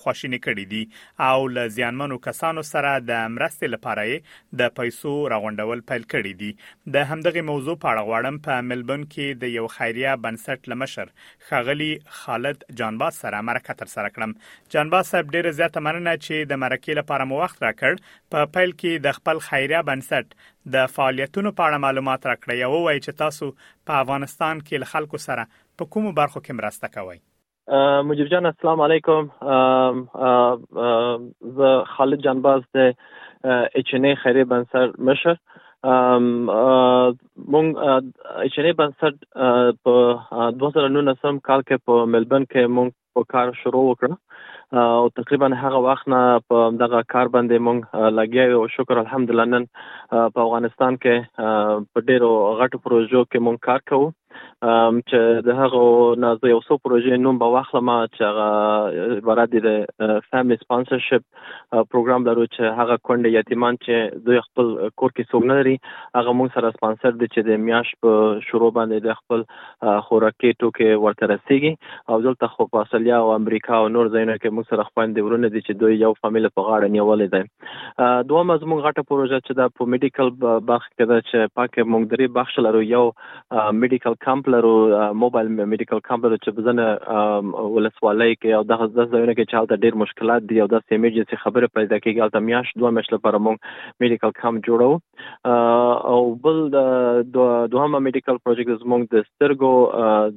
خواشینې کړې دي او له زیانمنو کسانو سره د مرستې لپاره یې د پیسو راغونډول پیل کړي دي د همدغې موضوع په اړه غواړم په ملبون کې د یو خیریه بنسټ له مشر ښاغلي خالد جانباز سره مرکه تر سره کړم جانباز صاحب ډیره زیاته مننه چې د مرکې لپاره مو وخت راکړ په پیل کې د خپل خیریه بنسټ د فعالیتونو په اړه معلومات راکړئ او وایي چې تاسو په افغانستان کې له خلکو سره په کومو برخو کې مرسته کوئ مجیب جان السلام علیکم زه خالد جانباز د اچ ان ای خیرې بنسټ مشر مونږ اچ ان ای بنسټ په 2019 کال کې په ملبن کې مونږ په کار شروع وکړ او تقریبا هغه وخت نه په دغه کار باندې مونږ لګیا یو شکر الحمدلله نن په افغانستان کې په ډیرو غټو پروژو کې مونږ کار کوو ام چې د هغه نه زه یو څو پروژې نوم به واخلم چې هغه عبارت دی د فیملی سپانسرشپ پروګرام لرو چې هغه کونډه یتیمان چې دوی خپل کور کې څوک نه لري هغه موږ سره سپانسر دي چې د میاش په شروع باندې د خپل خوراکي ټوکې ورته رسیږي او دلته خو په اصلیا او امریکا او نور ځایونه کې موږ سره خويندې ورونه دي چې دوی یو فامیل په غاړه نیولې ده دومره زموږ غټه پروژه چې دا په میډیکل برخه کې ده چې پکې موږ درې بخش لرو یو میډیکل کمپ لرو موبایل میډیکل کمپ لرو چې بزنه ولسوالۍ کې او دغه ځایونه کې چې هلته ډیر مشکلات دي او د ایمرجنسي خبره پیدا کیږي هلته میاش دوه میاشتې لپاره موږ میډیکل کمپ جوړو او بل د دوهمه میډیکل پروژیکټ زموږ د سترګو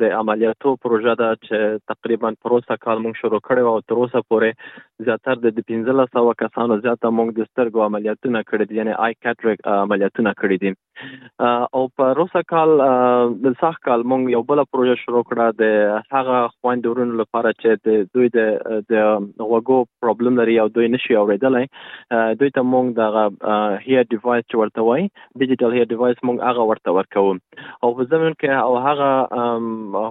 د عملیاتو پروژه ده چې تقریبا پروسه کار موږ شروع کړو او تر اوسه پورې زیاتر د 1500 کسانو زیاته موږ د سترګو عملیاتونه کړی دي یعنی آی کاتریک عملیاتونه کړی دي او په روسه کال د سخ کال موږ یو بل پروژه شروع کړه د هغه خويندورونو لپاره چې د دوی د غوګو پرابلم لري او دوی نشي اوریدلای دوی ته مونږ دغه هیر ډیوایس چې ورته وایي ډیجیټل هیر ډیوایس مونږ هغه ورته ورکوو او په زمون کې او هغه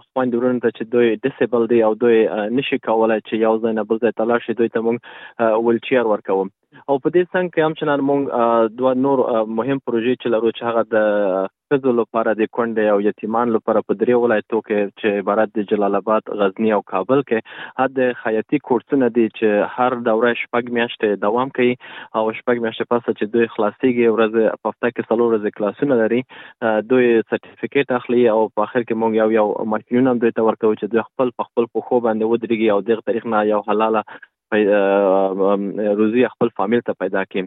خوند ورونه ته چې دوی ډیسیبل دی او دوی نشي کولای چې یو ځای نه بل ځای ته لاړ شي دوی ته مونږ ویلچیر ورکوو او په دې څنګه کې هم چې مونږ دوه نور مهم پروژې چې لرو چې هغه د ښځو لپاره د کونډې او یتیمان لپاره په درې ولایتو کې چې عبارت د جلال آباد، غزني او کابل کې د خیاطي کورسونه دي چې هر دوره شپږ میاشتې دوام کوي او شپږ میاشتې پس چې دوی خلاصيږي ورځ په هفته کې څلور ورځې کلاسونه لري دوی سرټیفیکیټ اخلي او په اخر کې مونږ یو یو ماشینونه دوی ته ورکوو چې دوی خپل په خپل پښو باندې ودرېږي او دغه طریق نه یو حلاله روزي خپل فامیل ته پیدا کړي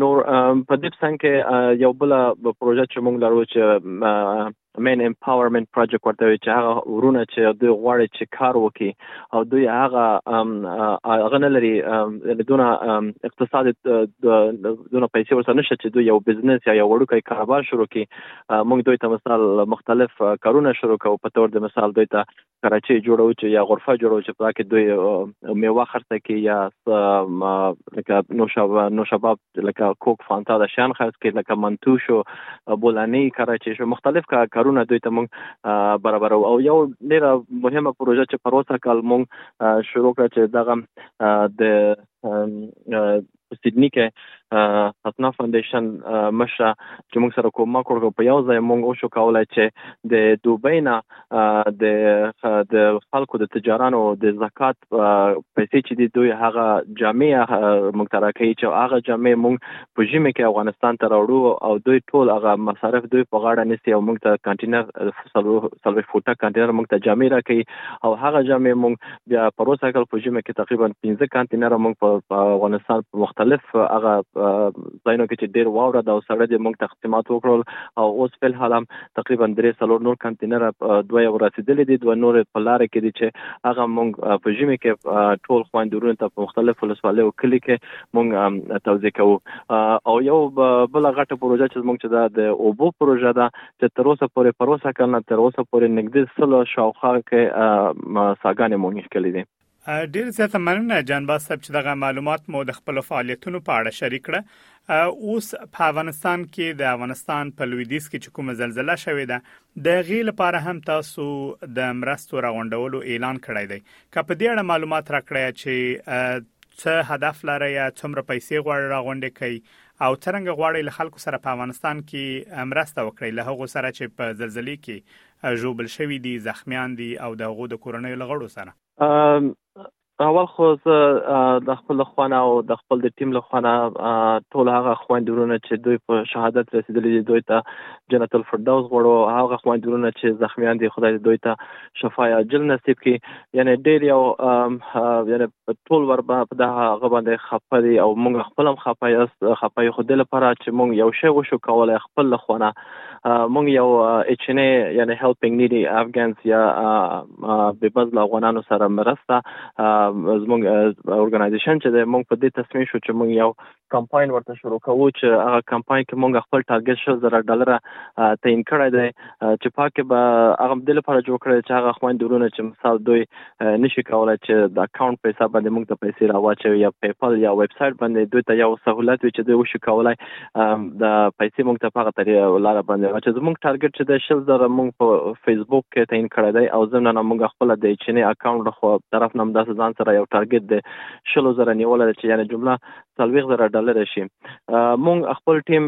نور په دې څنګه کې یو بل پروژه چې موږ لرو چې مین امپاورمنت پروجیکټ ورته وي چې هغه ورونه چې دوی غواړي چې کار وکړي او دوی هغه هغه نه لري دونه اقتصاد دونه پیسې ورسره نشته چې دوی یو بزنس یا یو وړوکی کاروبار شروع کړي موږ دوی ته مثال مختلف کارونه شروع کوو په تور د مثال دوی ته کراچي جوړو چې یا غرفه جوړو چې په کې دوی میوه خرڅه کی یا لکه نوشابه نوشابه لکه کوک فانتا د شان خرڅ کی لکه منتو شو بولانی کراچي شو مختلف کارونه دوی ته مونږ برابر او یو ډیره مهمه پروژه چې پروسه کال مونږ شروع کړ چې دغه د په سیدني کې حسنا فاندیشن مشره چې موږ سره کومک وکړو په یو ځای موږ اوشو کولای چې د دوبۍ نه د د خلکو د تجارانو د زکات پیسې چې دی دوی هغه جامع موږ تر کوي چې هغه جامع موږ په جیمه کې افغانستان ته راوړو او دوی ټول هغه مصارف دوی په غاړه نسی او موږ ته کانټینر سلوي فوټه کانټینر موږ ته جامع راکړي او هغه جامع موږ بیا پروس اکل په جمع کې تقریبا 15 کانتینر موږ په افغانستان په مختلف هغه ځایونو کې چې ډیر واوره دا سړه دي موږ تقسیمات وکړل او اوس په حال هم تقریبا درې څلور نور کانتینر دوه یو رسیدلې دي دوه نور په لار کې دي چې هغه موږ په جمع کې ټول خواندورونه ته په مختلف ولسوالۍ او کلی کې موږ توزیع کوو او یو بل غټه پروژه چې موږ چې دا د اوبو پروژه ده چې تر اوسه پورې پروسه کنه تر اوسه پورې نږدې سلو شاوخوا کې ساګانې مو نیښ کړې دي ډیر زیاته مننه جانباز صاحب چې دغه معلومات مو د خپل فعالیتونو په اړه شریک کړه اوس په افغانستان کې د افغانستان په لویدیځ کې چې کومه زلزلہ شوې ده د غي لپاره هم تاسو د مرستو راغونډولو اعلان کړی دی که په دې اړه معلومات راکړی چې څه هدف لري یا څومره پیسې غواړي راغونډې کوي او څرنګه غواړی له خلکو سره په افغانستان کی مرسته وکړی له هغو سره چې په زلزلې کې ژوبل شوي دي زخمیان دي او د هغو د کورنیو له غړو سره اول خو زه د خپل خوانه او د خپل د ټیم له خوانه ټول هغه خوندورونه چې دوی په شهادت رسیدلې دي دوی ته جنت الفردوس غوړو هغه خوندورونه چې زخمیان دي خدای دوی ته شفای عاجل نصیب کړي یعنی ډیر یو یعنی ټول وربه په دغه هغه باندې خپه دي او موږ خپل هم خپه یاست خپه یو خو د لپاره چې موږ یو شی وشو کولای خپل لخوانه موږ یو اچ ان یعنی هیلپینګ نیډي افغانز یا به بزل افغانانو سره مرسته زموږ اورګنایزیشن چې موږ په دې تصمیم شو چې موږ یو کمپاین ورته شروع کوو چې هغه کمپاین کې مونږ خپل ټارګټ شو زره ډالر تعین کړی دی چې پاکه به هغه د لپاره جوړ کړی چې هغه خويند ورونه چې مثال دوی نشي کولای چې د اکاونټ په حساب باندې مونږ ته پیسې راوچوي یا پیپل یا ویب سایټ باندې دوی ته یو سہولت وي چې دوی وشي کولای د پیسې مونږ ته پاغه تری لار باندې واچي زمونږ ټارګټ چې د شل زره مونږ په فیسبوک کې تعین کړی دی او زموږ نه مونږ خپل د چینه اکاونټ خو طرف نم داس ځان سره یو ټارګټ دی شل زره نیول چې یعنی جمله څلوېښت زره ډالر شي مونږ خپل ټیم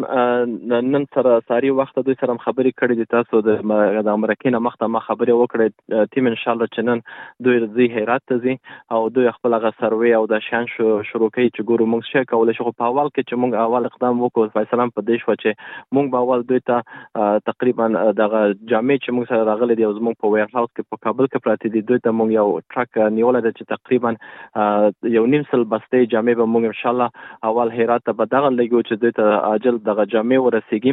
نن سره ساري وخت دوی سره خبرې کړې دي تاسو د امریکې نه مخته ما خبرې وکړې ټیم ان شاء الله چې نن دوی ځي هرات ته ځي او دوی خپل غ سروي او د شان شو شروع کوي چې ګورو مونږ څه کولای شو په اول کې چې مونږ اول اقدام وکړو فیصله په دې شو چې مونږ به اول دوی ته تقریبا دغه جامع چې مونږ سره راغلي دي او زمونږ په ویر هاوس کې په کابل کې پراته دي دوی ته مونږ یو ټرک نیول دي چې تقریبا یو نیم سل بسته جامې به موږ ان شاء الله اول هرات ته بدغه لګو چې د ته عاجل دغه جامې ورسیږي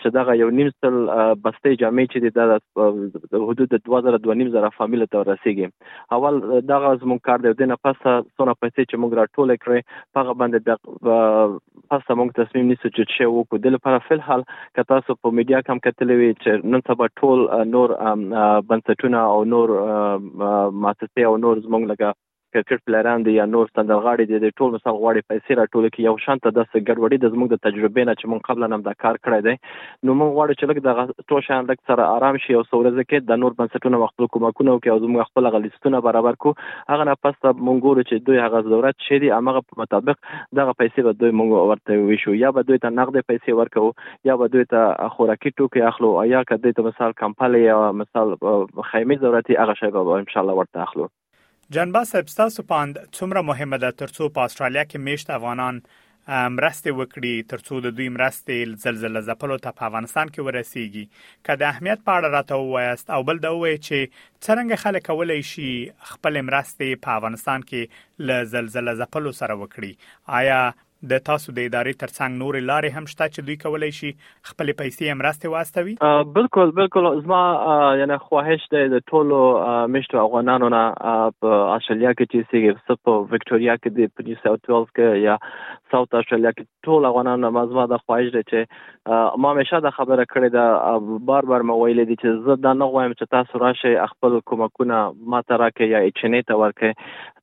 چې دغه یو نیم سل بسته جامې چې د حدود 2000 2000 فامیل ته ورسیږي اول دغه زموږ کار دی دنه پس سونه پیسې چې موږ راټول کړې هغه باندې د پس ته موږ تصمیم نیسو چې څه وکړو د لپاره فل حال که تاسو په میډیا کم کتلې وي چې نن سبا ټول نور بنسټونه او نور مؤسسې او نور زمونږ لګه کرکټ پلیران دي یا نور سندرغاړي دي د ټول مثال غواړي پیسې راټول کړي یو شانته د ګډوډي د زموږ د تجربې نه چې مونږ قبل هم دا کار کړی دی نو موږ غواړو چې لږ دغه ټول شان لږ سره آرام شي او څو ورځې کې د نور بنسټونه خپل کومکونه وکړي او زموږ خپل غلیستونه برابر کو هغه نه پس موږ ګورو چې دوی هغه ضرورت شي دي هغه په مطابق دغه پیسې به دوی موږ ورته ویشو یا به دوی ته نقد پیسې ورکو یا به دوی ته خوراکي ټوکې اخلو او یا که دوی ته مثال کمپلې یا مثال خیمه ضرورتي هغه شی به ان شاء الله ورته اخلو جانباز صاحب ستاسو پاند څومره مهمه ده ترڅو په استرالیا کې میشت افغانان مرستې وکړي ترڅو د دوی مرستې زلزلې ځپلو ته په افغانستان کې ورسیږي که د اهمیت په اړه راته ووایاست او بل دا وایي چې څنګه خلک کولای شي خپل مرستې په افغانستان کې له زلزلې ځپلو سره وکړي آیا د تاسو د ادارې ترڅنګ نورې لارې هم شته چې دوی کولای شي خپلې پیسې یا مرستې واستوي؟ بالکل بالکل زما یعنی خواهش دی د ټولو میشتو افغانانو نه په استرالیا کې چې سیګر سپ وکټوریا کې دی په نیو ساوت ویلز کې یا ساوت استرالیا کې ټول افغانانو نه زما د خواهش دی چې ما همیشه دا خبره کړې ده بار بار مې ویلې دي چې زه دا نه غوایم چې تاسو راشئ خپل کومکونه ما ته راکې یا اچنې ته ورکې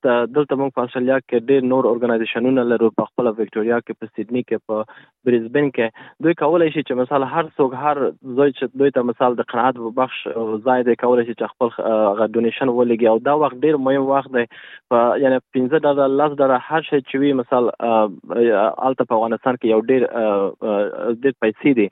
دلته موږ په استرالیا کې ډېر نور ارګنایزیشنونه لرو په خپل وکټوريا کې په سیدنی کې په بریزبن کې دوی کولای شي چې مثال هر څوک هر ځای چې دوی ته مثال د قناعت بخش ځای دی کولای شي چې خپل غ ډونیشن ولګي او دا وخت ډېر مهم وخت دی په یعنی 15 ډالر لس ډالر هر شي چې وي مثال الته په افغانستان کې یو ډیر ډیر پیسې دي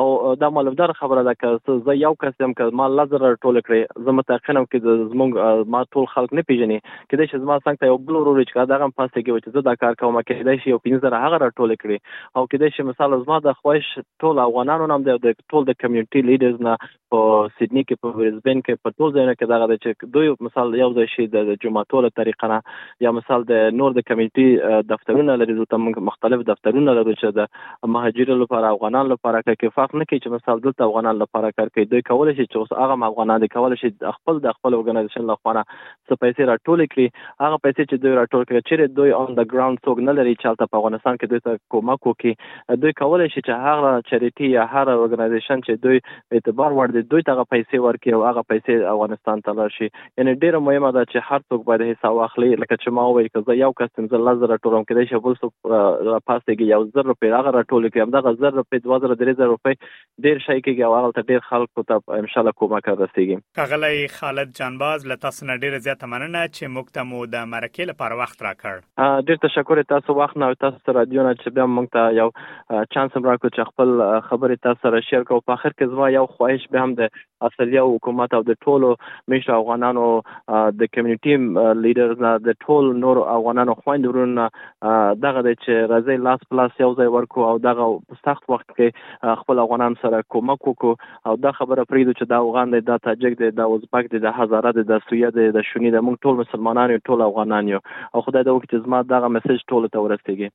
او دا معلومدار خبره ده که زه یو کس یم که ما لس ډالر ټول کړې زه متأکد یم چې زمونږ ما ټول خلک نه پیژني کله چې زما څنګه یو بل ورور چې دا غم پاسته کې چې زه دا کار کوم کې دا شي یو 15 ډالر هغه ټول کړي او کله چې مثال زما د خوښ ټول افغانانو نام دی د ټول د کمیونټي لیډرز نه په سیدنی کې په برزبن کې په ټول ځایونو کې دغه چې دوی مثال یو ځای شي د جمعاتو له طریقه نه یا مثال د نور د کمیټي دفترونه لري دلته موږ مختلف دفترونه لرو چې د مهاجرو لپاره افغانان لپاره کې فرق نه کوي چې مثال دلته افغانان لپاره کار کوي دوی کولای شي چې اوس هغه افغانان دي کولای شي خپل د خپل اورګنایزیشن لپاره څه پیسې راټول کړي هغه پیسې چې دوی راټول کړي چې دوی اون د ګراوند څوک نه لري چې په افغانستان کې دوی ته کومک وکړي دوی کولای شي چې هغه چریټي یا هر ارګنایزیشن چې دوی اعتبار وړ دي دوی ته پیسې ورکړي او هغه پیسې افغانستان ته لاړ شي یعنی ډیره مهمه ده چې هر څوک باید حصہ واخلي لکه چې ما وویل که زه یو کس څنګه لس زره ټولوم کېدای شي بل څوک راپاڅېږي یو زر روپۍ هغه راټولې کړي همدغه زر روپۍ دوه زره درې زره روپۍ ډیر شای کېږي او هغلته ډیر خلکو ته ان شاء الله کومک رسېږي. ښاغلی خالد جانباز له تاسو نه ډېره زیاته مننه چې موږ ته مو د مرکې لپاره وخت راکړ. ډېر تشکر تاسو وخت نه او تاسو ته رادیو نه چې بیا موږ ته یو چانس هم راکړو چې خپل خبرې تاسو سره شیر کړو. په اخر کې زما یو خواهش بیا هم د اصليه حکومت او د ټولو مشر افغانانو د کمیونټي لیډرز نه د ټول نور افغانانو خويند ورونه دغه د چې راځي لاس پلاس یو ځای ورکو او دغه په سخت وخت کې خپل افغانان سره کومک وکړو او دا خبره پریدو چې دا افغان دی دا تاجک دی دا ازبک دی دا هزاره دی دا سویه دی دا شونی دی موږ ټول مسلمانان یو ټول افغانان یو او خدای دې وکړي چې زما دغه میسج ټول ته ورسیږي